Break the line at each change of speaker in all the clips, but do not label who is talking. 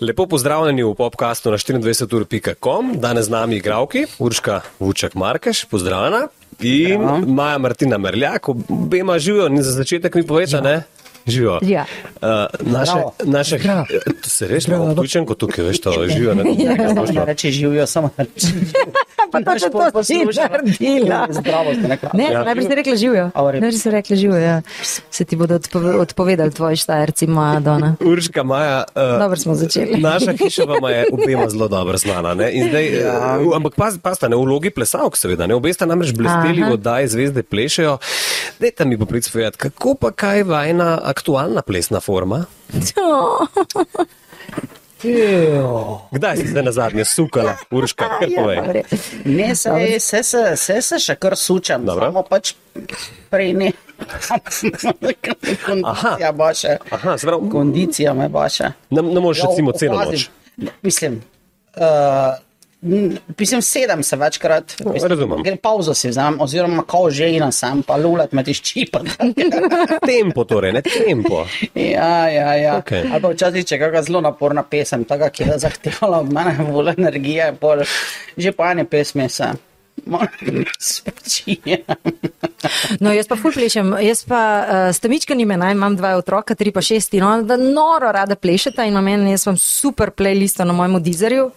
Lepo pozdravljeni v popkastu na 24.com, danes z nami igravki, Urška Vuček Markeš, pozdravljena. In. Maja Martina Merljak, obema živijo, ni za začetek mi poveta, ne? Živijo.
Ja.
Uh, naše, naše, to se res malo vključen, kot tukaj, veš, to živijo. Ne,
Ne reči živijo, samo reči.
Pa to, če to si naredila.
Zdravo ste nekako.
Ne,
Ja.
najprej si rekla živijo. Najprej si rekla živijo, ja. Se ti bodo odpove- odpovedali tvoji štajerci, moja Dona.
Urška Maja. Uh,
Dobro smo začeli.
Naša hiša vam je obema zelo dobro znana. Ne? In Zdaj, ja. uh, ampak paz, pazite, ne v vlogi plesalk, seveda. Ne? Obe sta namreč blesteli v oddaji Zvezde plešejo. Dajte mi popric povedati, kako pa kaj vajna aktualna plesna forma? Kdaj si se na zadnje sukala, Urška? Povej.
Ja,
Ne, se, se, se, se, se še kar sučam,
Dobro.
samo pač prej ne. Kondicija boša.
Aha, se pravi,
Kondicija me boša.
ne, ne moreš recimo celo noč.
Mislim, uh, mislim, sedem se večkrat. Mislim,
razumem.
Gre pauzo si vzamem, oziroma ko že in sam, pa lulat me tišči. Pa,
Tempo torej, ne tempo.
ja, ja, ja.
Okej.
Ali pa včasih, če kakšna zelo naporna pesem, taka, ki je zahtevala od mene bolj energije, pol, že pa ene pesmi se.
No, jaz pa ful plešem, jaz pa uh, stamička nime, naj imam dva otroka, tri pa šest in ona da noro rada plešeta in na meni jaz imam super playlisto na mojem dizerju.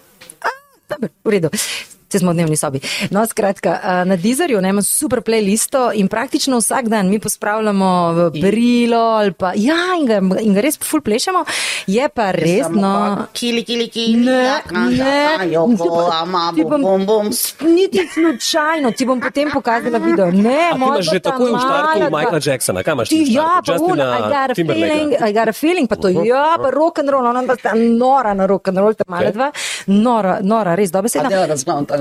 A, dobro, v redu. Se smo v dnevni sobi. No, skratka, uh, na Dizerju ne, imam super playlisto in praktično vsak dan mi pospravljamo v brilo ali pa, ja, in ga, in ga res ful plešemo. Je pa res, no.
Kili, kili, kili.
Ne, ne. Ti pa-
ama,
ti
bum,
bom-
bum.
Niti slučajno, ti bom potem pokazala video. Ne,
imaš že
ta
takoj v štartu Michaela Jacksona, kaj imaš
Ti, ja, pa un, I got a feeling, I got a feeling, pa to, ja, pa rock and roll, ona pa sta nora na rock and roll, ta mala dva, nora, nora, res dobro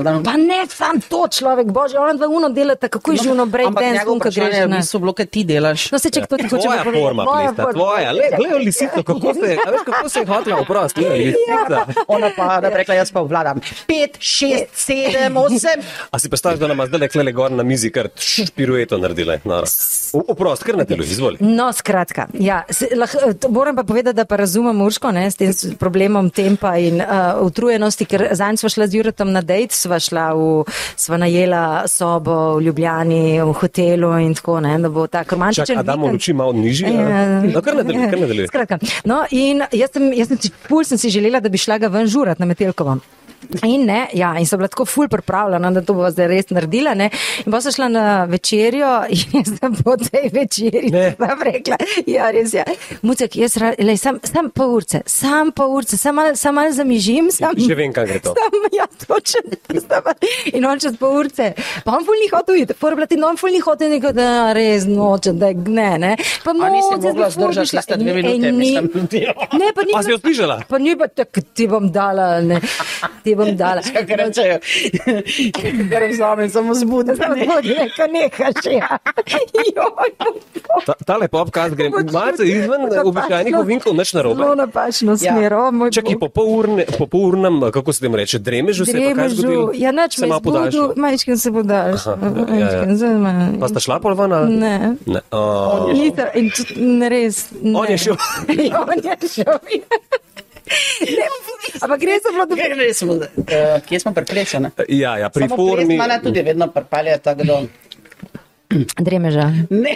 Da
Pa ne, sam to človek, bože, ona dva uno delata, kako je že uno break dance, unka greš
je v bistvu bilo, kaj ti delaš.
No, se ček, to ti hočem
Tvoja forma, plesna, tvoja. Le, gledaj, lisico, kako se, a veš, kako se je hotela oprosti, lisica.
Ona pa, da bi rekla, jaz pa vladam. Pet, šest, sedem, osem.
A si predstavljaš, da nam zdaj le klele gor na mizi, kar tš, pirueto naredila? Noro. O- Oprost, kar na telu, izvoli.
No, skratka, ja, se, lah, to moram pa povedati, da pa razumem Urško ne, s tem problemom tempa in uh, utrujenosti, ker zanj sva šla z Juretom na dejt, sva šla v, sva najela sobo v Ljubljani, v hotelu in tako, ne, da bo ta
Čak,
romantičen.
a damo luči malo nižje?
Ja.
No, kar nadaljuj, kar nadaljuj.
Skratka, no, in jaz sem, jaz sem, ful sem si želela, da bi šla ga ven žurat na Metelkovo. In, ne, ja, in so bila tako ful pripravljena, da to bo zdaj res naredila. Ne. In pa sem šla na večerjo in jaz sem po tej večerji
Ne.
sem rekla, ja, res je. Mucek, jaz lej, sam, sam pol urce, sam pol urce, sam malo sam mal zamižim. Sam,
Že vem, kam gre to.
Sam, ja, točen. Sam, in on čez pol urce. Pa on ful ni hotel iti, pora bila ti, no on ful ni hotel, neko, da res noče, da ne, ne. Pa
A nisi
Mucek,
mogla zdržati
šla.
tiste dve minute,
ni-
mislim, ljudi.
Ne, pa ni.
A si jo slišala?
Pa ni pa tako, ti bom dala, ne, ti bom dala.
Kaj rečejo? Ker vzamem samo zbude.
Samo to, neka, nehaš, ja. Joj,
Ta, tale popkast gre malce izven običajnih ovinkov, nič narobe.
Zelo napačno smer, o moj
Čakaj, po polurne, po polurnem, kako se tem reče, dremežu se je pa kaj zgodilo?
Ja,
Se
me zbudil, majčken se.
Aha, ja, ja.
Me-
Pa sta šla pol ven? ali?
Ne.
ne. Oh.
Nisem, in tudi ne res. Ne.
On je šel.
on je šel. Ne, Ampak gre za bilo, bi.
Kje smo, uh, kje smo priplesani?
Ja, ja, pri
Samo
formi.
plesna ne tudi vedno pripelje tako do...
Dremeža.
Ne,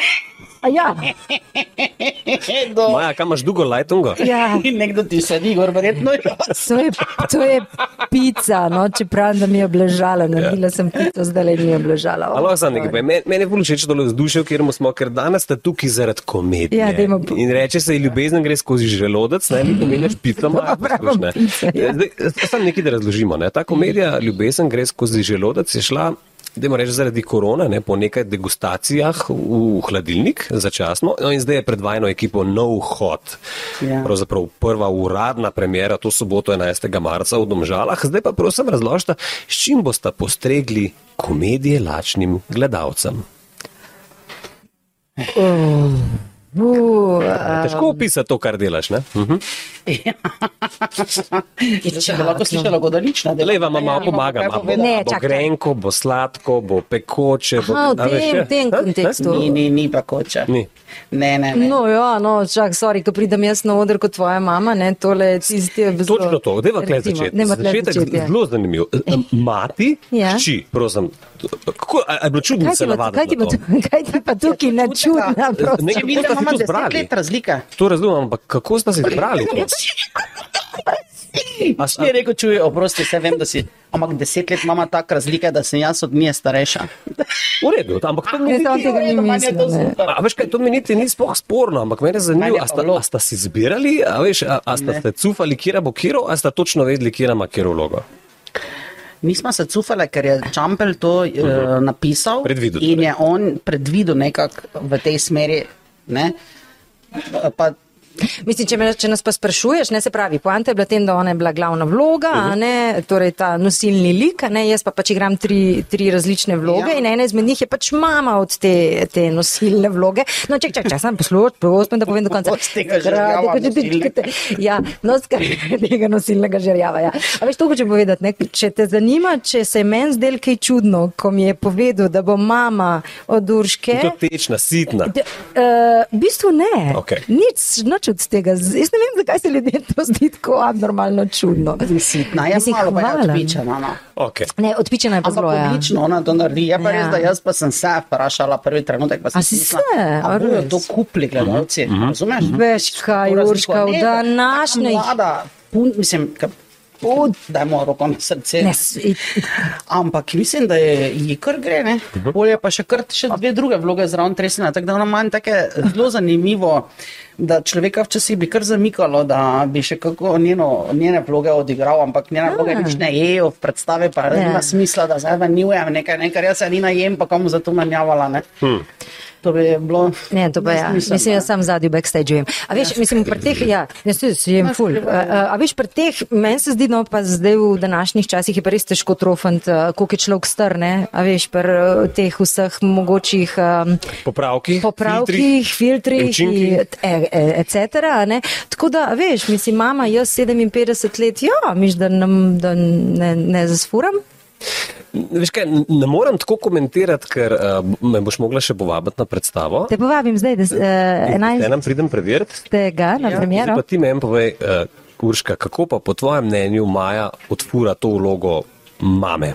ja,
do...
Maja, kam imaš dolgo lajtungo?
ja.
In nekdo ti sedi gor, verjetno jaz.
To je, to je pica, no, čeprav da mi je obležala, naredila sem pico, zdaj le mi je obležala.
Ali lahko za nekaj povem? Men- Meni je bolj všeč tole vzdušje, kjer smo, ker danes ste tukaj zaradi komedije.
Ja, dajmo po-
In reče se, ljubezen gre skozi želodec, ne, mi pomeniš pico.
Dobra, bom pico, ja.
Sam nekaj, da razložimo. Ne. Ta komedija ljubezen gre skozi želodec je šla. Dajmo reči, zaradi korona, ne, po nekaj degustacijah v, v hladilnik začasno, no in zdaj je pred vajno ekipo nov hod.
Ja.
Pravzaprav prva uradna premjera, to soboto 11. marca v Domžalah. Zdaj pa prosim razložite, s čim boste postregli komedije lačnim gledalcem.
Uh,
Težko opisati to, kar delaš. Ne? Uh -huh.
Če bi lahko slišala godalična.
Le vam malo pomagam. a Bo,
Ne,
bo grenko, bo sladko, bo pekoče. Bo,
Aha, v
a veš,
tem,
je?
v tem
Ha?
kontekstu.
Ni, ni, ni pa koča.
Ni.
Ne, ne, ne.
No, ja, no, čak, sorry, ko pridem jaz na oder kot tvoja mama, ne, tole je tisti, je zelo...
Točno to, deva kle začeti. Začetek
začeti, ja.
zelo zanimiv. Mati,
Ja.
hči, prosim. Kako, a, a je bilo čudno
ti
se
pa,
navaditi
kaj ti pa,
to?
kaj ti pa tukaj ne čudna,
Ne,
prosim.
Če
kako
vidim,
sta si
imamo deset
zbrali?
let razlike.
To razumem, ampak kako sta se izbrali? s-
Ni rekel, čuj, oprosti, se vem, da si. Ampak deset let imamo tak razlike, da sem jaz od nje starejša.
V redu, ampak to mi niti,
tega ni
Meni je to
mislil. ne.
super.
a, veš kaj, to mi niti ni sploh sporno, ampak mene
Meni
zanima,
je
a sta, a sta si zbirali, a, veš, a, a sta se cufali, kje bo kiro, a sta točno vedeli, kje ima kiro vlogo.
Nismo se cufali, ker je Čampel to uh -huh. napisal
Predvidel
in
torej.
je on predvidel nekako v tej smeri. Ne? Pa,
Mislim, če, me, če nas pa sprašuješ, ne se pravi, poanta je bila tem, da ona je bila glavna vloga, a ne, torej ta nosilni lik, ne, jaz pa pač igram tri, tri različne vloge
Ja.
in ena izmed njih je pač mama od te, te nosilne vloge. No, čak, čak, čak, sam poslušaj, prosim, da povem do konca. Ja, no, tega nosilnega žerjava, ja. A veš, to hočem povedati, ne, če te zanima, če se je meni zdel kaj čudno, ko mi je povedal, da bo mama od Urške.
To tečna, sitna.
D, uh, v bistvu ne.
Okej.
Nič, nič od tega. Jaz ne vem, zakaj se ljudem to zdi tako abnormalno čudno.
sitna, jaz
Mislim,
malo je
hvala.
odpičena. No.
Okay.
Ne, odpičena je pa zelo. Ja.
odlično ona to naredi. Je pa
Ja.
res, da jaz pa sem se vprašala prvi trenutek. Pa sem
A si se? A
bojo to kupili gledalci, razumeš?
Veš kaj. Urška, v
taka Mlada, pun, mislim, ka, Pud, dajmo roko na srce.
Ne,
Ampak mislim, da je ji kar gre, ne? Bolje pa še kar še dve druge vloge zraven tresena. Tako da ona manj take zelo zanimivo, da človeka včasih bi kar zamikalo, da bi še kako njeno, njene vloge odigral, ampak njene vloge
Ah.
nič ne jejo v predstavi, pa
Ja.
nima smisla, da zdaj venjujem nekaj, ne, ker jaz se ni najem, pa komu za to menjavala, ne. To bi bilo.
Ne, to pa ja.
nesmiselno,
Mislim, jaz
ne.
sam zadnji backstageujem. A veš, mislim, pri teh, ja, jaz tudi jem ful. A, a- a veš, pri teh, meni se zdi, no, pa zdaj v današnjih časih je pa res težko trofant, koliko je človek star, ne? A veš, pri eh, teh vseh mogočih um,
Popravki,
popravkih, filtrih,
učinki.
et- e- e- etc. a ne. Tako da, veš, mislim, mama, jaz 57 let, ja, miš, da, nam, da ne, ne zasfuram.
Veš kaj, ne morem tako komentirati, ker uh, me boš mogla še povabiti na predstavo.
Te povabim zdaj, da uh,
Enem
11.
pridem preveriti.
tega na
Ja.
Zdaj pa ti meni povej, uh, Urška, kako pa po tvojem mnenju Maja odfura to vlogo mame?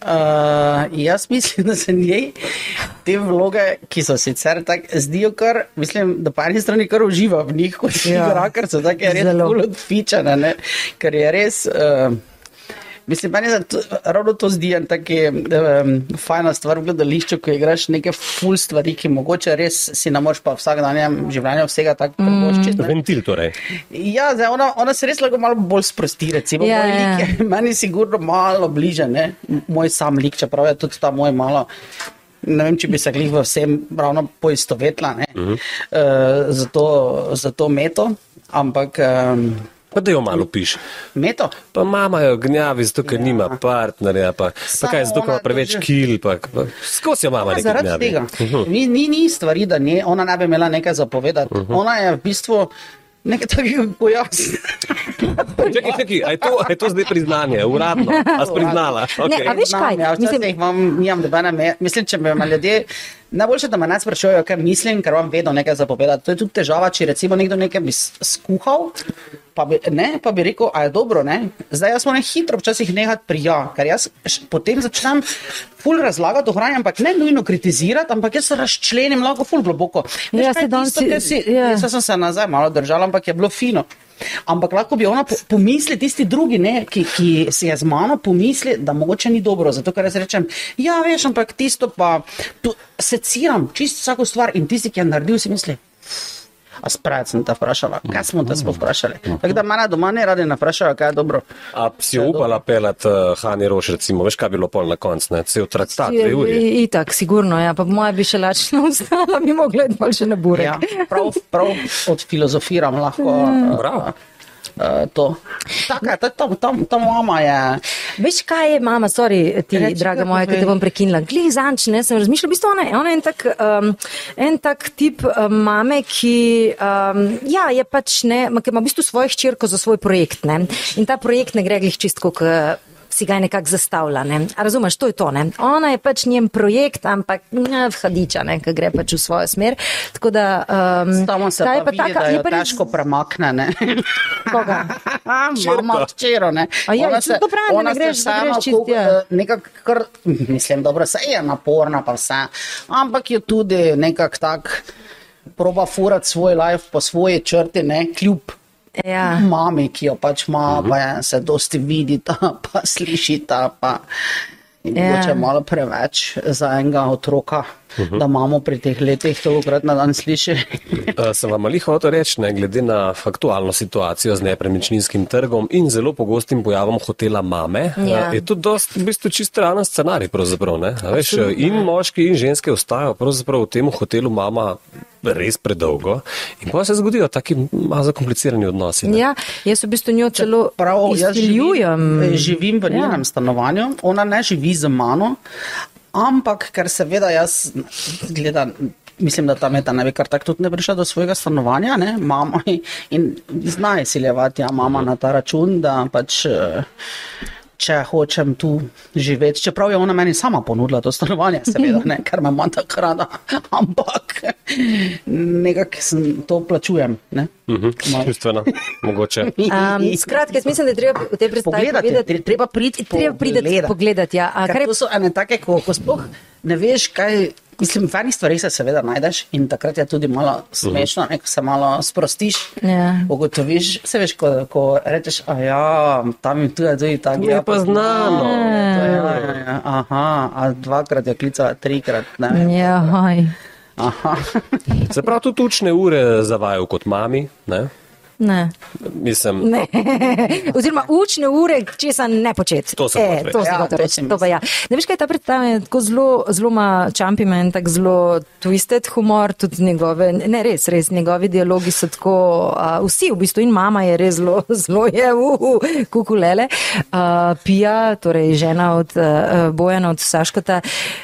Uh, jaz mislim, da se njej te vloge, ki so sicer tako, zdijo kar, mislim, da po eni strani kar uživa v njih, kot
Ja.
ja. igra, ker so tako res
zelo
odfičene, ne? ker je res. Uh, Mislim, meni se to- ravno to zdi en taki um, fajna stvar v gledališču, ko igraš neke ful stvari, ki mogoče res si ne moreš pa v vsakdanjem življenju vsega tako privoščiti. ne.
Ventil torej.
Ja, zdaj, ona, ona se res lahko malo bolj sprosti. Recimo,
Ja,
moj lik
ja.
je meni sigurno malo bliže, ne? moj sam lik, čeprav je tudi ta moj malo. Ne vem, če bi se glih v vsem ravno poistovetla uh -huh. uh, za, to, za to meto, ampak um,
Pa da jo malo piše.
meto.
Pa mama jo gnjavi, zato ker ja. nima partnerja, pa, pa
Samo
kaj, zato ker ima preveč
drži.
kil, pa, pa skozi jo mama
Ja,
nekaj
zaradi
gnjavi.
tega. Ni, ni, ni stvari, da ne, ona ne bi imela nekaj zapovedati. Uh -huh. Ona je v bistvu nekaj takega pojasnila.
Čakaj, čakaj, a je to, a je to zdaj priznanje, uradno, a si priznala?
Ne, a
Okay.
veš kaj,
Ja,
mislim-
imam, nimam debena, me, mislim, če me ljudje, najboljše, da me ne sprašujejo, kaj mislim, ker vam vedno nekaj zapovedati. To je tudi težava, če recimo nekdo nekaj bi skuhal, pa bi, ne, pa bi rekel, a je dobro, ne. Zdaj jaz moram hitro včasih nehati pri ja, ker jaz potem začnem ful razlagati o hrani, ampak ne nujno kritizirati, ampak jaz se razčlenim lahko ful globoko. Veš,
Ja,
je
danes
tisto,
si-
si,
ja.
jaz sem se nazaj malo držala, ampak je bilo fino. Ampak lahko bi ona po, pomisli, tisti drugi, ne, ki, ki si je z mano pomisli, da mogoče ni dobro. Zato, ker jaz rečem, ja, veš, ampak tisto pa tu seciram čisto vsako stvar in tisti, ki je naredil, si misli. A spraviti sem te vprašala, kaj smo te sploh vprašali. Tako da mene doma ne radi ne vprašajo, kaj je dobro.
A si jo upala pelati uh, Hani Roš, recimo, veš, kaj bi bilo pol na koncu, ne? Cel traktat, dve uri.
I- Itak, sigurno, ja, pa moja bi še lačna ostala, bi mogla iti bolj še na burek.
Ja, prav, prav od filozofiram lahko uh,
Bravo.
uh, to. Taka, ta, ta, ta, ta mama je.
Veš, kaj je, mama, sorry, ti,
Reči,
draga moja, ki te bom prekinila. Glej, zanč, ne, sem razmišljala, v bistvu ona, ona je en tak, um, en tak tip um, mame, ki um, ja, je pač ne, ki ima v bistvu svojo hčerko za svoj projekt. Ne? In ta projekt ne gre glih čist kot si ga je nekako zastavlja. Ne? A razumeš, to je to. Ne? Ona je pač njen projekt, ampak ne vhadiča, ki gre pač v svojo smer. Tako da, um,
Samo se
ta je
pa vidi,
taka,
da
je pa res
težko premakne, ne.
koga.
Mama včero, ne.
A ja,
Ona
to pravim, da
ona
ne
se
greš- da
sama
greš čist,
kuk-
ja.
eh, nekako kar, mislim, dobro, se je naporna pa vse, ampak je tudi nekako tak, proba furati svoj life po svoji črti, ne, kljub
Ja.
mami, ki jo pač ima, pa je, se dosti vidita, pa slišita, pa in
Ja.
mogoče malo preveč za enega otroka, da imamo pri teh letih tolikrat na dan sliši.
Uh, sem vam ali hotel reči, ne, glede na aktualno situacijo z nepremičninskim trgom in zelo pogostim pojavom hotela mame,
Ja.
uh, je to dost, v bistvu čisto realen scenarij. pravzaprav, ne. A Veš, uh, in moški in ženske ostajajo pravzaprav v tem hotelu mama res predolgo in pa se zgodijo taki malo zakomplicirani odnosi. ne.
Ja, jaz v bistvu njo celo
Prav, jaz
izsiljujem.
živim, živim v
Ja.
njenem stanovanju, ona ne živi z mano, ampak ker seveda jaz gledam. Mislim, da ta meta ne bi kar tako tudi ne prišla do svojega stanovanja, ne, mama in zna izsiljevati, ja, mama na ta račun, da pač eh, če hočem tu živeti, čeprav je ona meni sama ponudila to stanovanje, seveda, ne, ker me ima tako rada, ampak nekako sem- to plačujem, ne.
Mhm,
Malo.
Čustveno, mogoče.
Um, skratka, jaz mislim, da je treba v tej predstavi
Pogledati, treba priti
Treba priti
pogledat.
pogledati. Ja. A, je
to so ene take, ko, ko sploh ne veš, kaj. Mislim, v enih stvareh se seveda najdeš in takrat je tudi malo smešno, ne, ko se malo sprostiš.
Ja.
Ugotoviš, se veš, ko, ko rečeš, a ja, tam je tudi, tudi tako.
To je pa znano.
Ja, ja, ja, aha, a dvakrat je klicala, trikrat, ne vem.
Ja, hoj.
Aha.
Se pravi, tudi učne ure zavajajo kot mami. Ne?
Ne.
Mislim,
Ne. Oziroma, učne ure, česa ne početi.
To sem
e, to sem
Ja,
reči.
si
To pa ja. Ne veš, kaj ta predstava je tako zelo, zelo ima čampi meni, tako zelo twisted humor, tudi njegove, ne res, res, njegovi dialogi so tako, uh, vsi v bistvu in mama je res zelo, zelo je, uh, kukulele. Uh, Pija, torej žena od uh, Bojana, od Saškota,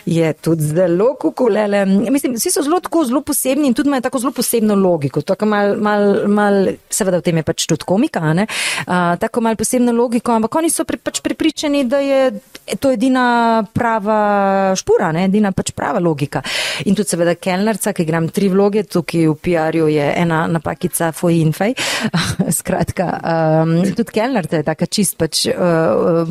je tudi zelo kukulele. Mislim, vsi so zelo tako, zelo posebni in tudi imajo tako zelo posebno logiko. Tako mal, mal, mal, seveda v tem je pač tudi komika, a ne? uh, tako malo posebno logiko, ampak oni so pri, pač pripričani, da je to edina prava špura, ne? edina pač prava logika. In tudi seveda kelnerca, ki igram tri vloge, tukaj v PR-ju je ena napakica foj in fej. Skratka, um, tudi kelnerca je taka čist pač uh,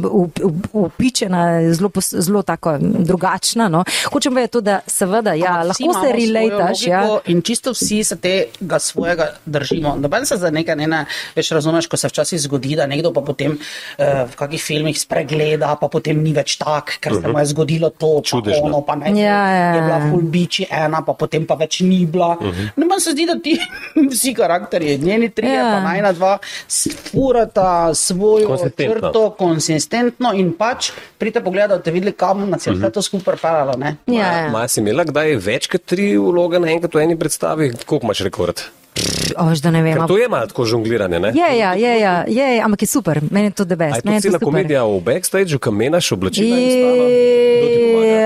upičena, zelo, pos- zelo tako drugačna. No? Hočem povedati to, da seveda, ja, lahko se relataš. Ja.
In čisto vsi se tega svojega držimo. Noben se za nekaj ne, ne veš, razumeš, ko se včasih zgodi, da nekdo pa potem uh, v kakih filmih spregleda, pa potem ni več tak, ker se mu je zgodilo to, pa
Čudežno.
ono, pa ne,
Ja, ja,
je bila
ja.
full biči ena, pa potem pa več ni bila. Uh -huh. No, meni se zdi, da ti vsi karakterji, njeni trije,
Ja.
pa najna dva, furata svojo
Konsistentno.
črto konsistentno in pač pridite pogledat, da videli, kam nas je vse to skupaj peljalo. ne.
Ja, ja.
Maja si imela kdaj več kot tri vloge naenkrat v eni predstavi? Koliko imaš rekord?
Ož, da ne vem.
Ker to je malo tako žongliranje, ne?
Je, ja, je, ja, je, je, ampak je super, meni je to
A
debest.
je to cela komedija v backstageu, kam menaš oblačila in
I-
stalo?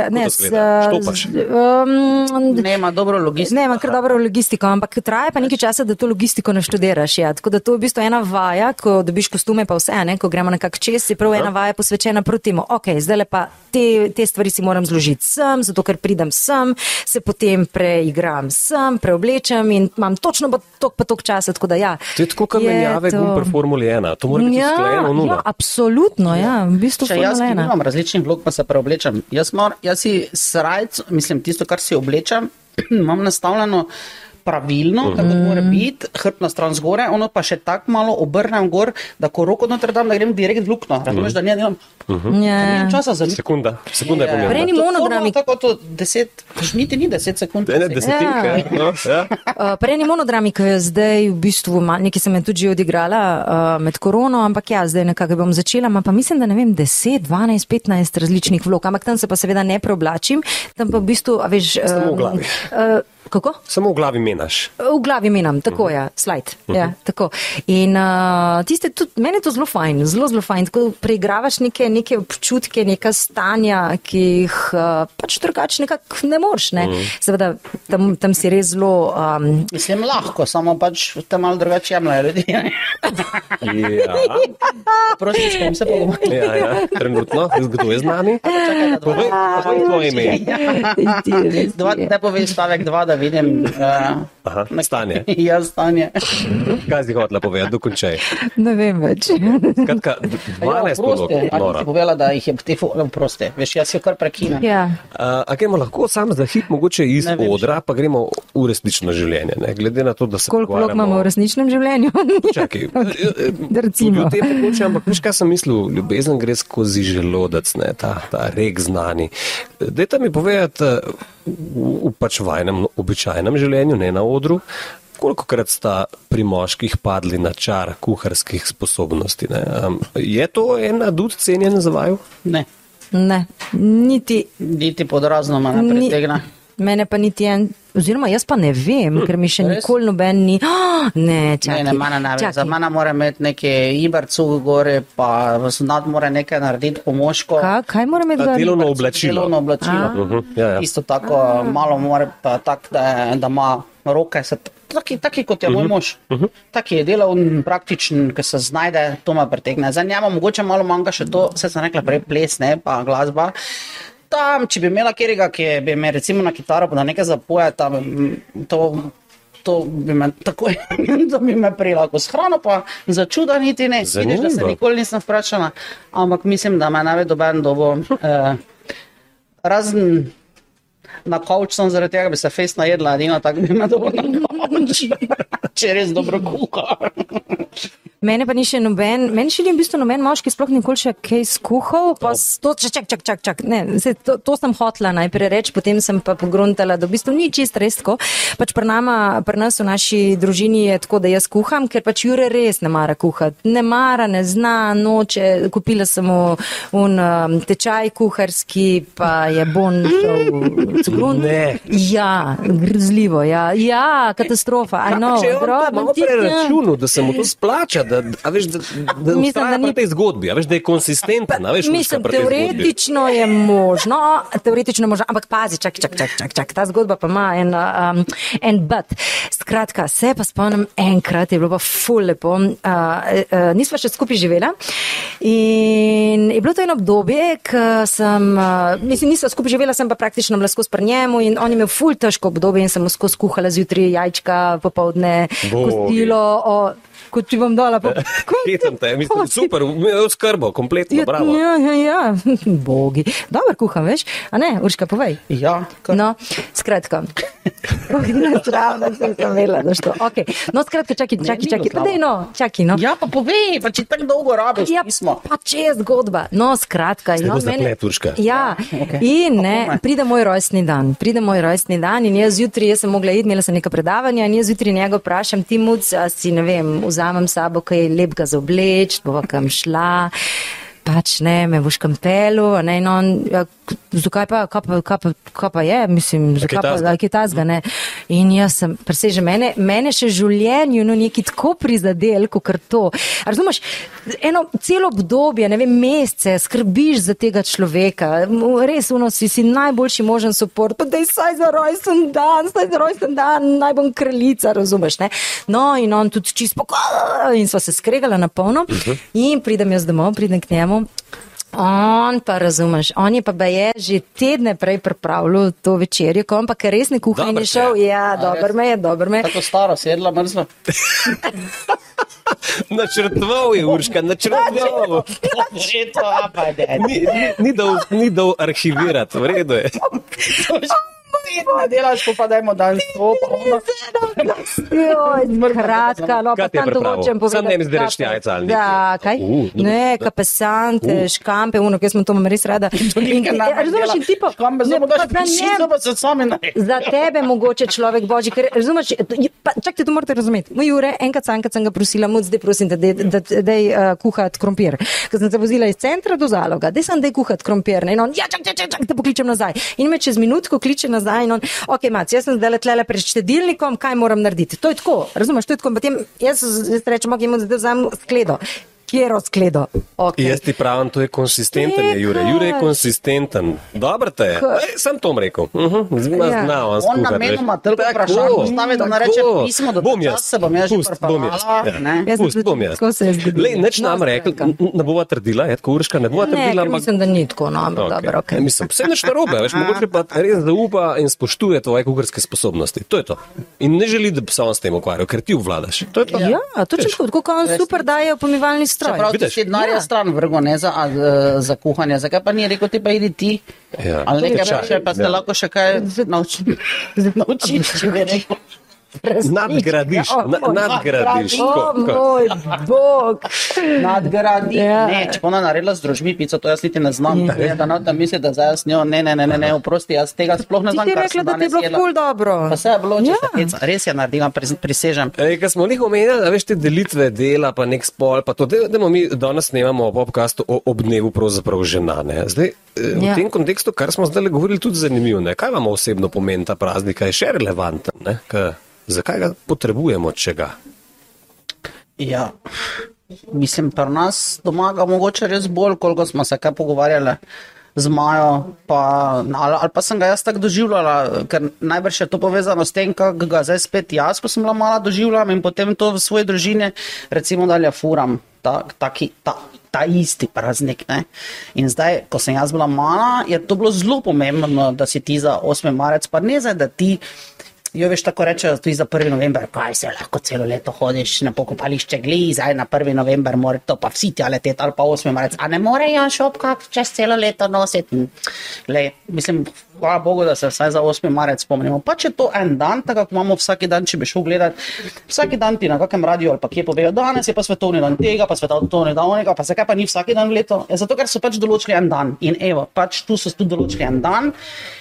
Ne?
Štopaš?
um,
Ne, ima dobro logistiko.
Ne, ima kar dobro logistiko, ampak traja pa nekaj časa, da to logistiko naštudiraš. Ja. Tako da to je v bistvu ena vaja, ko dobiš kostume, pa vse, ne? ko gremo nekako čez, je prav ena vaja posvečena proti temu. Ok, zdaj le pa te, te stvari si moram zložiti sem, zato ker pridem sem, se potem preigram sem, preoblečem in imam točno tok pa tok časa. Tako da ja.
To je tako, kot menjave
to-
gum pri Formuli 1. To mora biti
Ja,
usklajeno nulo.
ja, absolutno, ja, v bistvu
Če jaz
Formula ena.
imam različnih vlog, pa se preoblečem. Jaz, mor, jaz si srajc, mislim, tisto, kar si oblečem, imam nastavljeno pravilno, uh -huh. tako mora biti, hrbtna stran zgore, ono pa še tako malo obrnem gor, da ko roko noter dam, da grem direkt v luknjo. Razumeš, da ne delam.
Ja.
Nimam časa za luknjo.
Sekunda, sekunda je
Ja, ja.
Prej
pomembna.
ni monogramik.
Tako to deset, niti ni deset sekund.
Ne, ne, desetinke.
Ja.
No, ja.
Uh, Prej ni monodrami, ki je zdaj v bistvu, nekaj sem tudi že odigrala uh, med korono, ampak ja, zdaj nekako bom začela, pa mislim, da ne vem, 10, 12, 15 različnih vlog, ampak tam se pa seveda ne preoblačim, tam pa v bistvu, a veš. Um. Uh, Kako?
Samo v glavi menaš.
V glavi menam, tako uh -huh. je, slajd. Uh -huh. ja, tako. In uh, tiste, tudi, meni je to zelo fajn, zelo, zelo fajn. Tako preigravaš neke, neke občutke, neka stanja, ki jih uh, pač drugače nekako ne moreš. Ne? Uh -huh. Seveda, tam, tam si res zelo. Um,
Mislim, lahko, samo pač tam malo drugače jemljajo ljudi.
Ja,
Prosim, s kom se pogovarjamo.
ja, ja. trenutno, kdo je z nami? Povej, povej tvoje ime.
Ne poveš stavek dva, da vidim
Aha, stanje.
Ja, stanje.
Kaj si hotel povedati, dokončaj.
ne vem več.
Skratka, 12 polog, nora.
Ja, povedala, da jih je te proste. Veš, jaz jo kar prekinem.
ja.
Uh, a gremo lahko sam za hip, mogoče iz odra, pa gremo v resnično življenje. Ne? Glede na to, da se
Koliko vlog imamo v resničnem življenju?
Čakaj,
recimo.
V tem mogoče, ampak veš, kaj sem mislil, ljubezen gre skozi želodec, ne, ta, ta rek znani. Dajte mi povedati, eh, v, v pač vajnem, običajnem življenju, ne na odru, koliko krat sta pri moških padli na čar kuharskih sposobnosti. Ne? Um, je to en adut cenjen za vaju?
Ne,
Ne, niti.
niti pod razno me ne
Ni-. Mene pa niti en, oziroma jaz pa ne vem, ker mi še
Res?
nikoli noben ni. Oh, ne, čakaj.
Ne, ne, mana ne ve. Za mana mora imeti neke ibarcu gore, pa snad mora nekaj narediti pomoško.
Ka, kaj moram imeti
Ta
gor?
delovno oblačilo.
Delovno oblačilo.
A.
Uh -huh, ja, ja.
Isto tako, malo mora pa tak, da, da ima roke, se, taki, taki kot je moj mož. Taki je delovn, praktičen, ki se znajde, to me pritegne. Za njega mogoče malo manjka še to, vse sem rekla prej, ples, ne, pa glasba. Tam, če bi imela kjerega, ki bi me recimo na kitaro, pa da nekaj zapoje, tam, mm, to, to bi me takoj, da bi me ko s hrano, pa za čuda niti ne. Vidiš, da se nikoli nisem vprašala, ampak mislim, da me največ doben dobo. Eh, razen na kavč sem zaradi tega, da bi se fejs najedla, edino tako bi me dobro na kavč, če res dobro kuha.
Mene pa ni še noben, meni še ni v bistvu noben moški sploh nikoli še kaj skuhal, pa to, čak, čak, čak, čak, čak, ne, se, to, to sem hotla najprej reči, potem sem pa pogruntala, da v bistvu ni čist res tako. Pač pri, nama, pri nas v naši družini je tako, da jaz kuham, ker pač Jure res ne mara kuhati. Ne mara, ne zna, noče, kupila sem mu un um, tečaj kuharski, pa je bon šel cugrunt.
Ne.
Ja, grozljivo, ja, ja katastrofa. I know,
Če je on to
ja.
preračunal, da se mu to splača, da, a veš, da, da
Mislim, da ni-
tej zgodbi, veš, da je konsistenten, a veš,
Mislim, teoretično je možno, teoretično je možno, ampak pazi, čak, čak, čak, čak, čak. ta zgodba pa ima en, um, en but. Skratka, se pa spomnim enkrat, je bilo pa ful lepo, uh, uh, nisva še skupaj živela in je bilo to eno obdobje, ko sem, uh, mislim, nisva skupaj živela, sem pa praktično bila skozi pri njemu in on je imel ful težko obdobje in sem mu skozi kuhala zjutraj jajčka, popovdne,
Bogi.
kostilo, o, kot ti bom dala. Pa,
Hitam te, mislim, super, imel skrbo, kompletno, bravo.
Ja, ja, ja. Bogi. Dobro kuham, veš? A ne, Urška, povej.
Ja, kar,
No, skratka. Ne, Sramna sem se imela, da što. Okay. No, skratka, čakaj,
Ne,
čakaj, čakaj. Pa dej, no, čakaj, no.
ja pa povej, pa če tako dolgo rabiš,
Ja,
nismo.
pa če je zgodba. No, skratka. No,
bo zaplet, Urška.
Ja,
okej.
in ne, pride moj rojstni dan. Pride moj rojstni dan in jaz zjutraj, jaz sem mogla iti, imela sem neka predavanja in jaz zjutraj njega vprašam, ti muc, si, ne vem, vzamem sabo kaj lepega za obleč, bova kam šla. Pač ne, me boš kam pelu, a ne, in on, ja, zakaj pa, kaj pa, kaj pa, kaj pa je, mislim, zakaj pa, kaj je tazga, ne. In jaz sem, preseže mene, mene še življenju, no, neki tako prizadel, kot to. A Razumeš, eno celo obdobje, ne vem, mesece skrbiš za tega človeka, res uno si, najboljši možen suport, pa daj saj za rojsten dan, saj za rojsten dan, naj bom kraljica, razumeš, ne. No, in on tudi čist pokoj, in sva se skregala na polno, in pridem jaz domov, pridem k njemu. On pa razumeš, on je pa je že tedne prej pripravljal to večerjo, ko on pa ker res ne kuha in
Dobro
je šel, ja, dober me je, dober me je.
Tako staro sedla, mrzlo.
Načrtoval je, Urška, načrtoval.
Že to, a pa je.
Ni, ni, ni, dal, dal arhivirati, v redu je.
Ne delaš, pa dajmo dan sto, pa ono.
Joj, Kratka, no, pa tam to hočem povedati.
Samo ne zbereš
Kaj pa-
jajca ali nekaj.
Da, kaj?
Uh.
Ne, kapesante, škampe, uno, ki smo to imam res rada. Ja, razumeš, in tipo,
Kam me
ne, pa
pišiti,
njem-
pa se sami naj.
Za tebe mogoče človek božji, ker razumeš, pa, čakajte, to morate razumeti. Moj Jure, enkrat sam, enkrat sem ga prosila, muc, zdaj prosim, da dej, uh, kuhat krompir. Ker sem se vozila iz centra do zaloga, da sem dej kuhat krompir. ne, In on, ja, čak, čak, čak, da pokličem nazaj. In me čez minutko kliče nazaj In on, ok, mac, jaz sem zdaj letle pred štedilnikom, kaj moram narediti? To je tako, razumeš, to je tako. Potem jaz, jaz rečem, ok, jaz zdaj vzamem skledo. Kjero skledo? Okay.
Jaz ti pravim, to je konsistenten, je Jure. Jure je konsistenten. Dobro te je. Ej, Sem to rekel. Uh -huh. Zna,
Ja.
zna, on
On namenoma
veš.
toliko
Tako,
vprašanj postavi, da nareče
tako.
pismo do
Bom jaz.
se bom jaz
Pust, bom jaz. Ja.
ne.
Jaz
Pust,
tudi-
bom jaz.
tako se je zgodilo.
Lej, neč nam rekel, ne bova trdila, je tako urška, ne bova
Ne,
trdila, ampak
mislim, da ni tako, no, ampak
Okej.
dobro, ok.
Ne, Mislim, vse neč narobe, veš, mogoče pa res zaupa in spoštuje tvoje kuharske sposobnosti. To je to. In ne želi, da bi se on s tem ukvarjal, ker ti obvladaš. To je to.
Ja, točno tako, tako kot on super daje v pomivalni stroj.
Čeprav ti
Vidiš?
si denarja
Ja.
stran vrgo, ne za, a, eh, za kuhanje. Zakaj pa ni rekel, ti pa idi ti?
Ja.
Ali nekaj več, pa ste
ja.
lahko še kaj naučili. Naučili, če bi rekel.
Nadgradiš,
Ja, o,
na,
o,
nadgradiš.
O
Ko- ko-
moj bog.
Nadgradi.
Ja.
Ne, če ona naredila z družbi pico, to jaz niti ne znam. Ja. Da no, da misli, da zdaj jaz njo, ne, ne, ne, ne, ne, oprosti, jaz tega sploh ne
Ti
znam.
ti rekla, da ti je bilo ful dobro.
Pa se je bilo, če
Ja.
se pica. Res je naredila, pri- prisežem.
Ej, Ko smo jih omenjali, a veš te delitve dela, pa nek spol, pa to, da da mi danes snemamo podkastu o obdnevu pravzaprav žena. Ne? Zdaj, v
Ja.
tem kontekstu, kar smo zdaj govorili, tudi zanimivo. Ne? Kaj vam osebno pomeni ta praznik, kaj je še relevanten? ne? Ka, zakaj ga potrebujemo, če ga?
Ja. Mislim, pri nas doma ga mogoče res bolj, koliko smo se kaj pogovarjali z Majo, pa, ali, ali pa sem ga jaz tako doživljala, ker najbrž je to povezano s tem, kako ga zdaj spet jaz, ko sem bila mala, doživljam in potem to v svoji družini, recimo, dalje furam. Ta, taki, ta, ta isti praznik. Ne? In zdaj, ko sem jaz bila mala, je to bilo zelo pomembno, da si ti za 8. marec, pa ne zdaj, da ti Jo, veš, tako rečejo tudi za 1. november, kaj se lahko celo leto hodiš na pokopališče, gli, zdaj na 1. november mora to pa vsi tja leteti ali pa 8. marec, a ne morejo šopka čez celo leto nositi. Glej, mislim, hvala Bogu, da se vsaj za 8. marec spomnimo. Pa če to en dan, tako kot imamo vsak dan, če bi šel gledat, vsak dan ti na kakem radiju ali pa kje povejo, danes je pa svetovni dan tega, pa svetovni dan onega, pa zakaj pa ni vsak dan leto? Ja, zato, ker so pač določili en dan. In evo, pač tu so tudi določili en dan.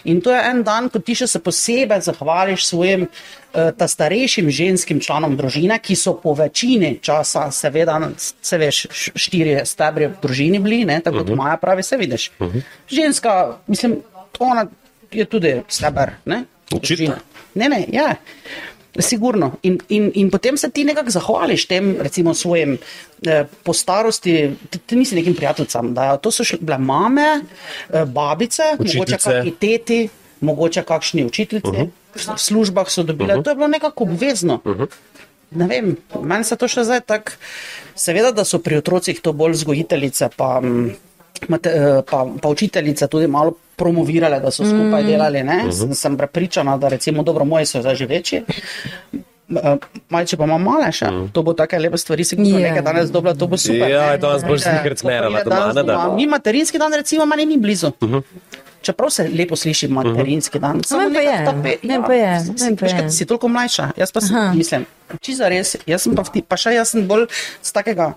In to je en dan, ko ti še se posebej zahvališ svojim eh, ta starejšim ženskim članom družine, ki so po večini časa, seveda, se veš, štiri stebre v družini bili, ne, tako kot Maja pravi, se vidiš. Ženska, mislim, ona je tudi steber, ne?
Očitno.
Ne, ne, ja. Sigurno. In, in, in potem se ti nekako zahvališ tem, recimo, svojim eh, po starosti, ti, ti nisi nekim prijateljcem. Da, to so bile mame, eh, babice, mogoče
Učiteljice.
kakšni teti, mogoče kakšni učiteljici. Uh -huh. V službah so dobile, uh -huh. to je bilo nekako obvezno. Uh -huh. Ne vem, meni se to še zdaj tako. Seveda, da so pri otrocih to bolj vzgojiteljice, pa, mm, eh, pa, pa učiteljice tudi malo promovirale, da so skupaj delali. Ne? Uh -huh. Sem prepričana, da recimo dobro moji so zdaj že večji. Eh, Malče pa imam male še, to bo take lepe stvari, si kupil
Ja.
nekaj danes dobro, to bo super.
Ja,
ne.
danes boš
to je
smerala
danes
doma, ne, da.
doma. Mi materinski dan recimo meni ni blizu. Uh -huh. Čeprav se lepo sliši materinski dan. samo
Meni pa je,
pe-
meni pa je,
si-
pa je.
Si toliko mlajša, jaz pa sem, mislim, čisto res, jaz sem pa, v ti, pa še jaz sem bolj z takega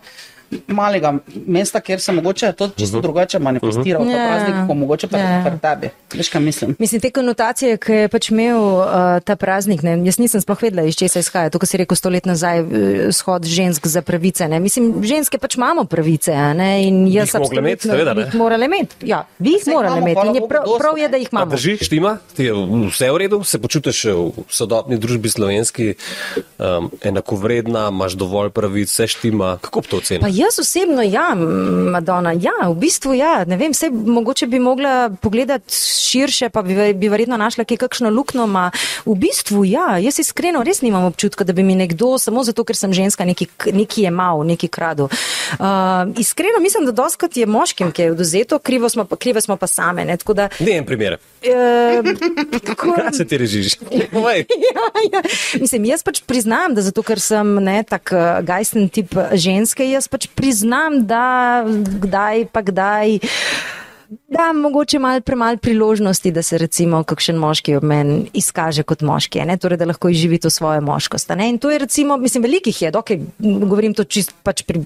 malega mesta, kjer se mogoče to čisto uh -huh. drugače manifestira, uh -huh. ta
Ja.
praznik, pa mogoče pa
Ja.
pri tebi. Veš, kaj mislim?
Mislim, te konotacije, ki je pač imel uh, ta praznik, ne, jaz nisem sploh vedela, iz česa izhaja. To, kar si rekel sto let nazaj, uh, shod žensk za pravice. Ne. Mislim, ženske pač imamo pravice. a Ne, in jaz
imeti,
absolutno
seveda, ne.
bi jih morale imeti. Ja, bi jih
imamo,
imeti. In je prav, prav je, da jih imamo.
drži, štima, ti je vse v redu, se počutiš v sodobni družbi slovenski um, enakovredna, imaš dovolj pravic, vse štima. Kako to
Pa
ocenil?
Jaz osebno, ja, Madonna, ja, v bistvu ja. Ne vem, vse mogoče bi mogla pogledati širše, pa bi, bi verjetno našla kje kakšno luknjo. ma V bistvu ja, jaz iskreno res nimam občutka, da bi mi nekdo samo zato, ker sem ženska, neki, neki je mal, neki kradu. Uh, iskreno mislim, da doskrat je moškim, ki je oduzeto, krivo smo, krive smo pa same. Ne, tako da,
Ne en primer.
uh, tako,
Kaj se ti režiš?
Ja, ja. Mislim, jaz pač priznam, da zato, ker sem ne, tak uh, gajsten tip ženske, jaz pač priznam, da kdaj pa kdaj. Da, mogoče malo premalo priložnosti, da se recimo kakšen moški ob meni izkaže kot moški, a ne? torej da lahko izživi to svojo moškost. a ne. In to je recimo, mislim, velikih je, dokaj govorim to čist pač pri.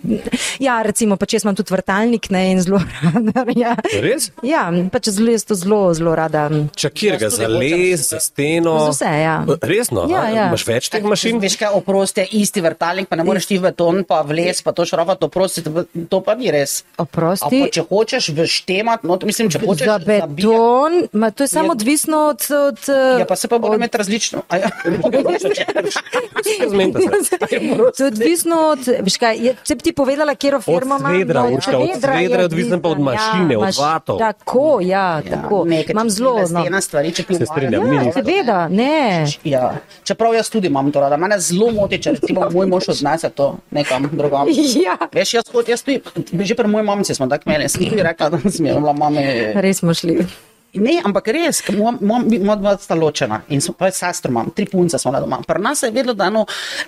Ja, recimo, pač jaz imam tudi vrtalnik ne, in zelo rada. Ja,
Res?
ja pač zelo, jaz to zelo, zelo rada.
Čakir ga za les, za steno.
Za vse, ja.
Resno?
Ja, ja.
Imaš več teh mašin?
Veš kaj, oprosti, isti vrtalnik, pa ne moreš ti v beton, pa v les, pa to šrafat, oprosti, to pa ni res.
Oprosti.
pa če hočeš v štemat, not, mislim, če hočeš
Za beton, ma, to je samo
Je-
odvisno od. od
Ja, pa se pa mora
od-
imeti različno. A Ja.
Se.
To je odvisno od, veš kaj, je, če bi ti povedala, kjer firma ima.
cvedra,
no,
Urška, od
cvedra
je odvisno pa od
odvisno,
mašine, od
maš-
vatov.
Tako, ja, tako.
nekaj,
Imam zelo. No.
Ena stvar, če
Se strinjam,
Ja, seveda, ne.
Ja, čeprav jaz tudi imam to rada. Mene zelo moti, če recimo moj mož odnese to nekam drugam.
Ja.
Veš, jaz, jaz tudi, že pri moji mamici smo tako imeli, sem tudi rekla, da sem imela mame.
Res smo šli.
Ne, ampak res, moja- dva sta ločena in smo, pa sestro imam, tri punce smo na doma. Pri nas se je vedelo, da eno,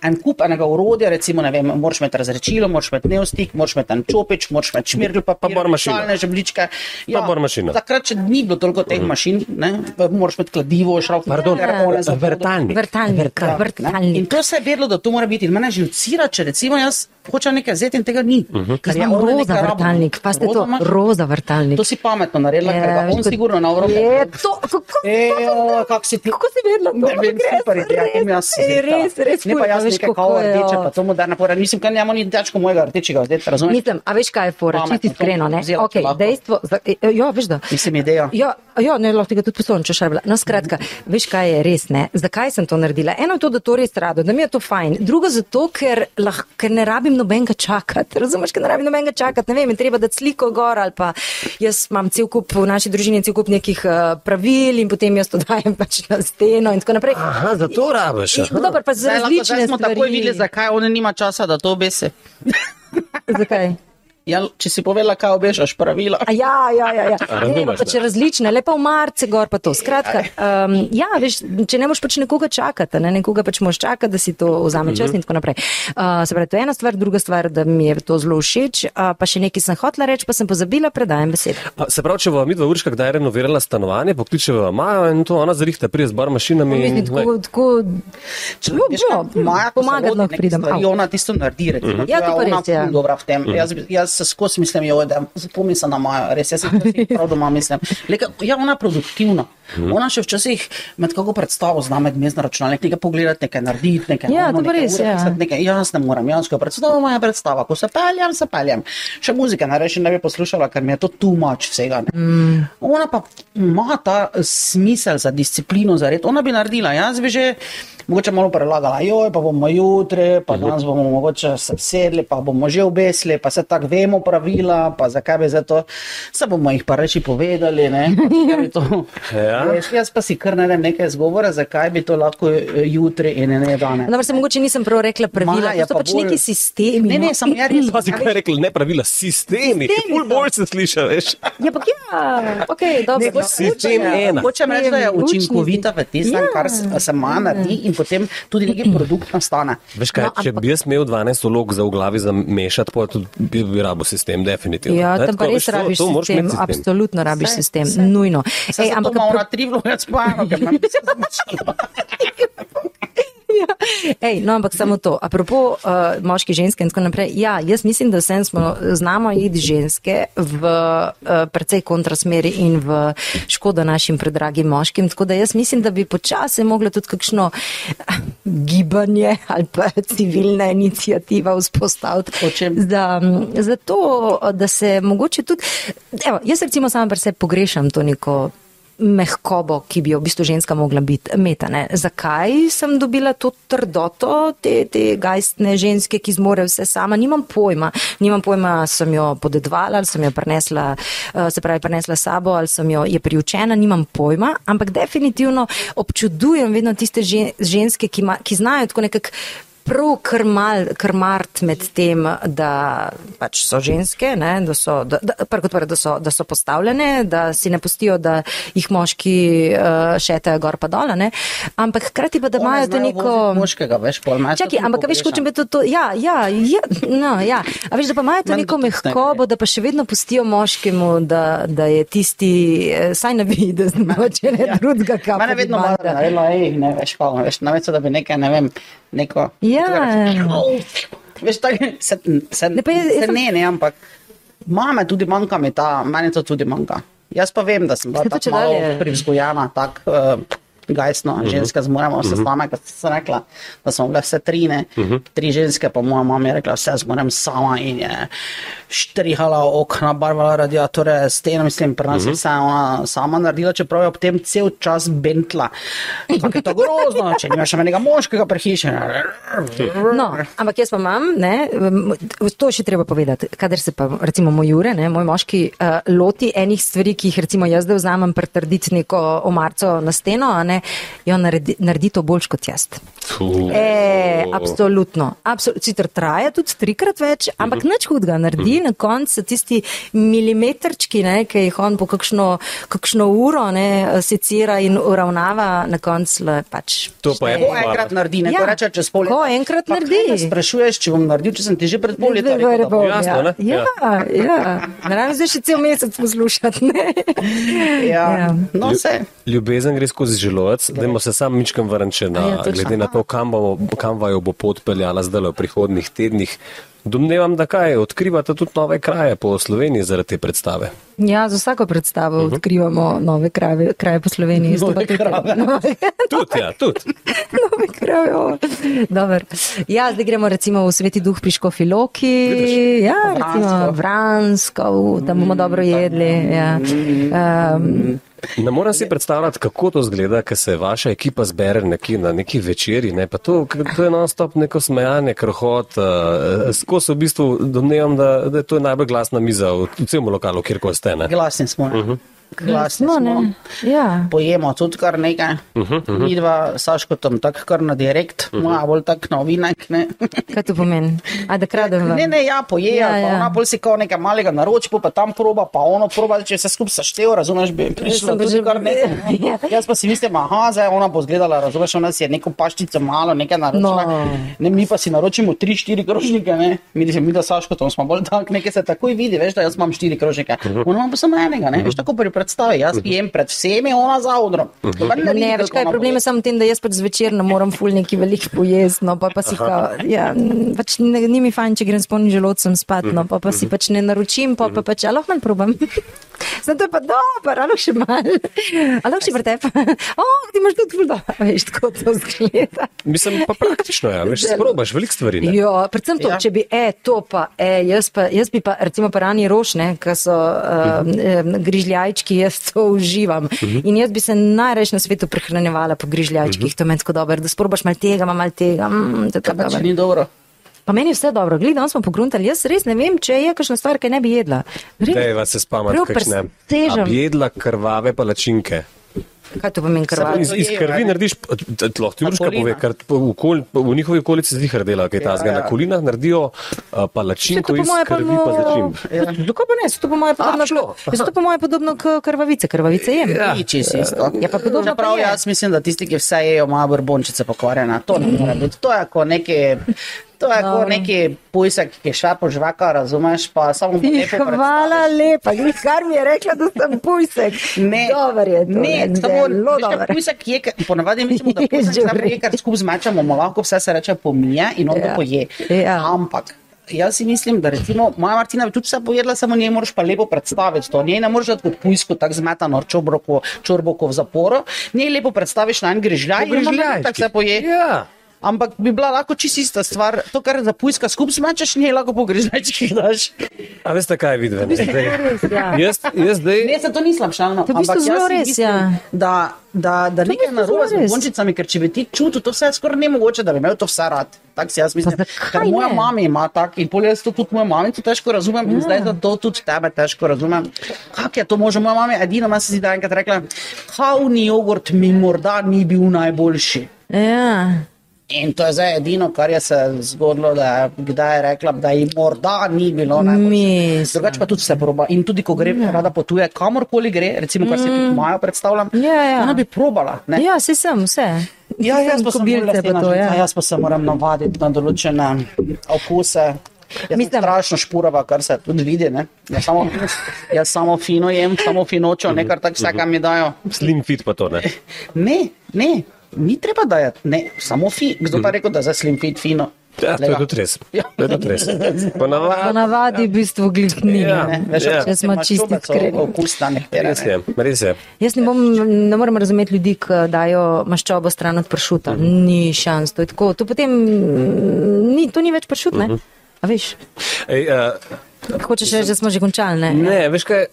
en kup enega urodja, recimo, ne vem, moraš imeti razrečilo, moraš imeti dnevstik, moraš imeti en čopič, moraš imeti šmirgl papir,
bor mašino.
pisalne žebljičke.
Pa bor mašino.
Takrat, če ni bilo toliko teh mašin, ne, moraš imeti kladivo, šrauf,
Pardon, vrtalnik.
Vrtalnik,
Ja, ne. In to se je vedelo, da to mora biti. In mene živcira, če recimo jaz hočem nekaj vzeti in tega ni. Uh -huh.
Jaz imam roza vrtalnik, pa ste to, roza vrtalnik.
To si pametno naredila, ker
Ja,
ga on
kot-
sigurno na Evropi.
Je to, kako,
Ejo, kako si ti?
kako si vedela to?
Ne vem,
Res,
super ideja, to mi jaz
res, res, res
Ne pa jaz
veš, kako je,
rdeče,
ja.
pa to moderna pora. Mislim, kaj njemu ni težko mojega rdečega vzeti, razumeš?
Mislim, a veš, kaj je čisto
to
iskreno, ne?
lahko.
dejstvo, za, e, ja, veš da.
Mislim, ideja.
Ja, ja, ne, lahko tega tudi poslovno, če šarbila. No, skratka, veš, kaj je res, ne? Zakaj sem to naredila? Eno je to, da to res rado, da mi je to fajn. Drugo zato, ker, lah, ker ne rabim nobenega čakati. Razumeš, ker ne rabim nobenega čakati. Ne vem, treba dati sliko gor ali pa jaz imam cel kup v naši družini, cel kup nekih uh, pravil in potem jaz to dajem pač na steno in tako naprej.
Aha, zato rabiš.
In,
aha.
dobro, pa za različne
zdaj smo
stvari.
takoj videli, zakaj on nima časa, da to obese.
Zakaj?
Ja, če si povedala, kaj obešaš pravila.
A ja, ja, ja. ja. Ne, pa če različne, lepa v marce gor pa to. Skratka, um, ja, veš, če ne moš pač nekoga čakati, ne, nekoga pač moš čakati, da si to vzame čas in tako naprej. Uh, se pravi, to je ena stvar, druga stvar, da mi je to zelo všeč, uh, pa še nekaj sem hotla reči, pa sem pozabila, predajem besedo.
A, Se pravi, če bo mi dva urška kdaj renovirala stanovanje, pokličeva Majo in to ona zarihta, prije z bar mašinami.
Mislim,
in-
tako, tako, no,
Veš,
no,
Maja,
pomagati
loti
lahko pridem. Au.
Ona tisto naredi, recimo.
Ja,
To je
pa res, ja.
ful dobra v tem. Jaz, bi- jaz se skozi mislim, jo, da spomnim se na Majo, res, jaz včasih prav doma mislim. Leka, ja, ona je produktivna. Ona še včasih med kako predstavo zna med mezno računalnik, nekaj pogledati, nekaj narediti, nekaj
Ja,
ono,
to
nekaj
res,
ure
ja.
nekaj, jaz ne morem, jaz ko predstavo moja predstava, ko se peljem, se peljem. Še muzike ne reči, ne bi poslušala, ker mi je to too much vsega. Ne. Mm. Ona pa ima ta smisel za disciplino, za red. Ona bi naredila, jaz bi že mogoče malo prelagala, joj, pa bomo jutri, pa danes bomo mogoče se sedli, pa bomo že obesili, pa se tako vemo pravila, pa zakaj bi za to, se bomo jih pa reči povedali, ne. Zakaj bi to-
Ja.
Veš, Jaz pa si kar naredim nekaj zgovora, zakaj bi to lahko eh, jutri in ne danes.
Dobro, se mogoče nisem prav rekla pravila,
Maja
to so
pa
pač
bolj-
neki sistemi.
Ne, ne,
no.
sem ja res.
Pazi, kaj je rekel, ne pravila, sistemi.
Sistemi
Ful bolj se sliša, veš.
Ja, pa ja, ok, dobro.
Ne,
no,
sistem ena.
Hočem reči, da je učinkovita v tistem,
Ja.
kar se se ima naredi in potem tudi neki produkt nastane.
Veš kaj,
No,
če
ampak-
bi jaz imel 12 vlog za v glavi zamešati, pa tudi bi, bi rabo sistem, definitivno.
Ja, tam pa res
to-
rabiš
to moraš
sistem,
sistem.
absolutno rabiš
Saj,
sistem,
saj.
nujno.
Saj
Ej, ampak pro-
na tri vloge spano, ker nam se zamačilo.
Ja. Ej, no, ampak samo to. Apropo uh, moški, ženske in tako naprej. Ja, jaz mislim, da vsem smo znamo iti ženske v uh, precej kontrasmeri in v škodo našim predragim moškim. Tako da jaz mislim, da bi počasi mogla tudi kakšno eh, gibanje ali pa civilna inicijativa vzpostaviti. Da, zato, da se mogoče tudi. Evo, jaz recimo sama pri sebi pogrešam to neko mehkobo, ki bi jo v bistvu ženska mogla biti metane. Zakaj sem dobila to trdoto, te, te gajstne ženske, ki zmore vse sama? Nimam pojma. Nimam pojma, sem jo podedovala ali sem jo prinesla, eh, se pravi, prinesla s sabo ali sem jo je priučena, nimam pojma, ampak definitivno občudujem vedno tiste žen- ženske, ki, ma, ki znajo tako nekako prav krmal, krmart med tem, da pač so ženske, ne, da, so, da, da, prvo, da, so, da so postavljene, da si ne pustijo, da jih moški uh, šetajo gor pa dol, ne, ampak hkrati pa, da imajo to
znajo
neko.
Moškega, veš, pol imaš.
Čakaj, ampak veš, hočem biti to, to ja, ja, ja, no, ja. A veš, da pa imajo to neko mehkobo, da pa še vedno pustijo moškemu, da, da je tisti, eh, saj ne vidi, da moče ne drugega kapa.
Mene vedno malo ej, ne veš, kako, veš, namesto da bi nekaj, ne vem, neko.
Ja.
Veš, tako, se, se,
Ne, pa jaz-
se ne, ne, ampak mame tudi manjka mi ta, meni to tudi manjka. Jaz pa vem, da sem bila
Saj to
tako
če
tako uh, gajsno, ženske zmoremo vse same, kot sem rekla, da smo bile vse tri, ne, tri ženske, pa moja mama je rekla, vse zmorem sama in je štrihala okna, barvala radiatore, steno, mislim, pri nas je vse ona sama naredila, čeprav je ob tem cel čas bentla. Kako je to grozno, če nimaš enega moškega prehiše.
No, ampak jaz pa imam, ne, to še treba povedati, kadar se pa recimo moj Jure, ne, moj moški, uh, loti enih stvari, ki jih recimo jaz zdaj vzamem pretrditi neko omarco na steno, a ne, jo naredi, naredi to boljš kot jaz.
Fuh.
E, absolutno. Absolut, sicer traja tudi trikrat več, ampak
Mhm.
nič hudega naredi, na koncu tisti milimetrčki, ne, ki jih on po kakšno, kakšno uro ne, secira in uravnava, na koncu pač.
To pa je
Ko enkrat naredi, ne
Ja,
ja, reče čez pol leta.
ko enkrat
Pa
naredi.
Sprašuješ, če bom naredil, če sem ti že pred pol leta rekel, da bom,
Jasno, ne?
ja. Ja, ja. Ne rabim zdaj še cel mesec poslušati. Ne?
Ja.
Ja.
No.
Ljubezen gre skozi želodec, dajmo se sam mičkam vrniti na,
ja,
glede na to, kam, bomo, kam vaju bo pot peljala zdaj v prihodnih tednih. Domnevam, da kaj, odkrivate tudi nove kraje po Sloveniji zaradi te predstave.
Ja, za vsako predstavo
Mhm.
odkrivamo nove kraje, kraje po Sloveniji.
Nove
tudi-
krave.
Nove,
Tudi, ja, tudi.
nove krave. o. Dober. Ja, zdaj gremo recimo v Sveti duh pri Škofiloki. Ja, recimo Vransko, v- tam bomo dobro jedli. Ja. Um,
Ne morem si predstavljati, kako to zgleda, ker se vaša ekipa zbere neki, na neki večeri. Ne? Pa To, to je non-stop neko smejanje, krohot. Uh, skozi v bistvu domnevam, da, da je to najbolj glasna miza v, v celem lokalu, kjer ko ste. Ne?
Glasni smo. ne. Glasni
no,
smo.
ne. Ja.
Pojemo tudi kar nekaj. Mi dva, Saško, tam tako kar na direkt, moja bolj tak novinek. Ne,
Kaj to pomeni? A da kradem
ne, ne ja, poje,
Ja,
ja,
ja.
ja. ona bolj si kao nekaj malega naroči, pa tam proba, pa ono proba, če se skupaj saštev, razumeš, bi prišlo
pa
tudi
že-
kar nekaj.
Ja.
Jaz pa si mislim, aha, zdaj ona bo zgledala, razumeš, ona si je neko paščico malo, nekaj naročila.
No.
Ne, mi pa si naročimo tri, štiri krožnike, ne, mi, mi da Saško, tam smo bolj tak, nekaj se takoj vidi, veš, da jaz imam štiri krožnike. Ona ima pa samo enega, ne, veš, tako pri predstavi, jaz jem pred vsemi, ona za odrom.
Ne, veš kaj, problem je samo v tem, da jaz pač zvečer ne morem ful neki velik pojesti, no pa, pa si kao, ja, pač ne, ni mi fajn, če grem s polnim želodcem spat, no pa, pa si pač ne naročim, pa, pa pač, a lahko manj probam. Zato je pa dobro, a lahko še malo. A lahko še vrtep. O, ti imaš tudi ful dobro, veš, tako to zgleda.
Mislim pa praktično, ja, veš, sprobaš veliko stvari. Ne?
Jo, predvsem to, ja.
Ja.
če bi, e, to pa, e, jaz, pa, jaz bi pa, recimo, pa rani rošne, ki so uh, uh, grižljajčki, jaz to uživam. Uh -huh. In jaz bi se najreč na svetu prehranjevala po grižljajčkih, uh -huh. to meni tako dobro, da sprobaš mal tega, ma mal tega. Mm, to je tako
Pa
dobro.
ni dobro.
Pa meni je vse dobro, gledaj, danes smo pogruntali, jaz res ne vem, če je kakšna stvar, ki ne bi jedla.
Dejva se spamati,
prav
kakšne.
presežem.
A bi jedla krvave palačinke.
Kaj to pomeni krvavo?
Iz, iz krvi narediš, lahko ti Urška
kolina.
pove, ker v, okol, v njihovi okolici se zihar dela, kaj ta zga.
Ja,
Na
ja.
kolinah naredijo uh, palačinko iz krvi pa začim.
Zakaj pa ne? Se to po moje podobno,
šlo.
se to po moje podobno k krvavice, krvavice jem.
Ja.
Ni čisto isto.
Je pa podobno
Čeprav
pa je.
jaz mislim, da tisti, ki vse jejo, imajo brbončice pokvarjene. To ne more biti. To je kot neki. To je kot neki pujsek, ki šva po žvaka, razumeš, pa samo lepo
Hvala lepa, glih, kar mi je rekla, da sem pujsek.
Ne,
Dober je to.
ne, samo
dober.
Pujsek je, ponavadi mislimo, da pujsek samo je, kar skupaj zmečamo, mu lahko vse se reče pomije in on
Ja.
to poje.
Ja.
Ampak. Jaz si mislim, da recimo moja Martina bi tudi vse pojedla, samo njej moraš pa lepo predstaviti to. Njej ne moreš dati kot pujsko, tako zmetano čobroko, čorboko v zaporu. Njej lepo predstaviš na en grižljaj in tako se poje.
Ja.
Ampak bi bila lahko čisto ista stvar. To, kar za pujska skupaj zmečeš, njej lahko po grižljajčkih daš.
A veste, kaj vidim?
res, ja.
Jaz, jaz zdaj.
Ne, se to ni slabšalno.
To je v bistvu
ampak jaz
zelo res,
mislim,
ja.
Da, da, da nekaj
bistvu
narobe z bombončicami, ker če bi ti čutil to vse, je skoraj nemogoče, da bi imel to vse rad. Tako si jaz mislim. Ker moja
ne?
mama ima tak in pol jaz to tudi moja mama to težko razumem in zdaj zato tudi tebe težko razumem. Kako je to možno? Moja mama je edina, ima se zdi, da je enkrat rekla, kavni jogurt mi morda ni bil najboljši.
Ja.
In to je zdaj edino, kar je se zgodilo, da je kdaj je rekla, da ji morda ni bilo najbolje. Drugače pa tudi se proba. In tudi, ko gre, ja. rada potuje, kamorkoli gre, recimo, kar si tudi Majo predstavljam,
Ja, ja.
ona bi probala. Ne?
Ja, se sem, vse.
Ja, jaz pa sem
kobilce pa to, ja.
jaz pa se moram navaditi na določene okuse. Jaz
Mislim-
strašno špurava, kar se tudi vidi. ne. Jaz samo, jaz samo fino jem, samo finočo, ne kar tako vse, kar mi dajo.
Slim fit pa to ne.
Ne, ne, ni treba dajati, ne, samo fi. Kdo pa je rekel, da za slim fit fino?
Ja, to je tudi res. To je tudi res. Ponavadi,
Ponavadi v bistvu glihni.
Ja.
Ne, veš,
Ja.
Če smo čisti iskreni.
Res je, res je.
Jaz ne, bom, ne morem razumeti ljudi, ki dajo maščobo stran od pršuta. Ni šans. To, je tako, to potem mm, ni, to ni več pršut, ne? A veš,
Ej, uh,
hočeš reči, da smo že končali, ne?
ne, veš kaj,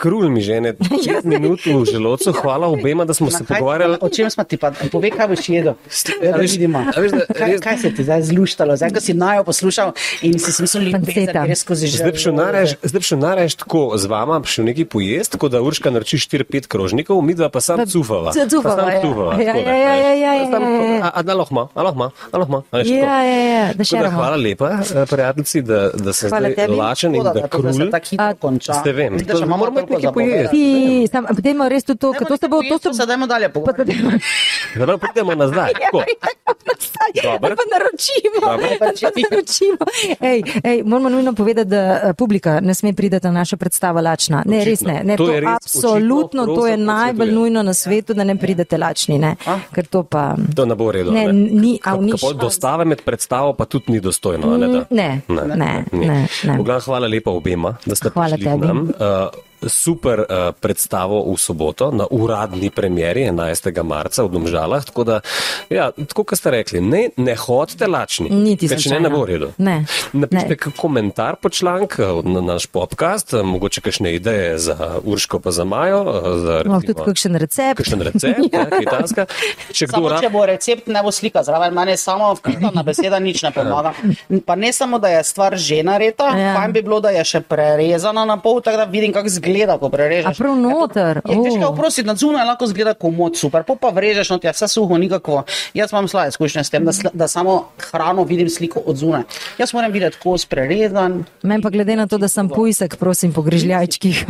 krul mi že ne pet minut v želodcu. Hvala obema, da smo se
Na kaj-
pogovarjali.
O čem smo ti pa? Povej, kaj boš jedel.
Ja,
Da
veš,
vidimo.
a veš, da
Kaj,
res-
kaj se ti zdaj zluštalo? Zdaj, ko si najo poslušal in si si mislil,
Panceta.
da gre skozi želodec.
Zdaj nareš- šel nareš tako z vama, bi šel nekaj pojesti, tako da Urška naroči 4-5 krožnikov, mi dva pa sam
Pa
cufava.
c- cufava,
Pa sam
ja.
cufava,
Ja,
tako da,
ja, ja,
veš.
ja, ja,
Pa sam-
ja, ja.
A, a da lahko, a lahko, a lahko, a lahko.
Ja, ja, ja, da še
Tako da
ramo.
Hvala lepa, eh, prijateljici, da, da
Hvala
zdaj lačen in da
da da se
krul. Ste vem,
da še
moramo nekaj
za
sam, dajmo res to, ker to se bo, to se
dajmo dalje pogovarjati.
Zdaj pa pridemo nazaj.
Ja,
Tako.
Ali pa naročimo.
Dobro.
Ali pa naročimo. Ej, ej, moramo nujno povedati, da eh, publika ne sme priti na našo predstavo lačna. Ne, res ne. ne
To
to
je res
absolutno,
očitno
to je najbolj nujno na svetu, da ne pridete lačni. Ne. Ker to pa.
To ne bo redo.
Ne,
ne.
ni, a ni.
Dostave med predstavo pa tudi ni dostojno. a Ne, da?
Ne, ne, ne, ne.
V glavnem, hvala lepa obema, da ste
Hvala
prišli k
tebi.
nam. Uh, super uh, predstavo v soboto na uradni premjeri 11. marca v Domžalah. Tako da, ja, tako kot ste rekli, ne, ne hodite lačni.
Niti
če ne, ne bo redo.
Ne,
Napišite
ne.
komentar po članku na naš podcast, eh, mogoče kakšne ideje za Urško pa za Majo. eh, Za,
Imam tudi kakšen recept.
kakšen recept, ja, kaj taska. Če kdo
Samo
rad.
če bo recept, ne bo slika zraven, meni samo vpisana beseda nič ne pomaga. Pa ne samo, da je stvar že nareta,
Ja.
ja. fajn bi bilo, da je še prerezana na pol, tako da vidim, kako zgleda, ko prerežeš.
A prav noter,
Je, veš,
o.
kaj oprosti, na zunaj lahko zgleda komod super, pol pa vrežeš, no ti je vse suho, nikakvo. Jaz imam slabe izkušnje s tem, da, da samo hrano vidim sliko od zunaj. Jaz moram videti kos prerezan.
Meni pa glede na to, da sem pujsek, prosim, po grižljajčkih.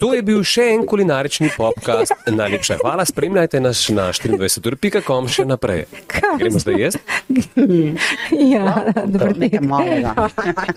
To je bil še en kulinarični podcast. Najlepša hvala, spremljajte nas na 24.com še naprej.
Kaj?
Gremo zdaj jesti?
ja, dobro.
Nekaj malega.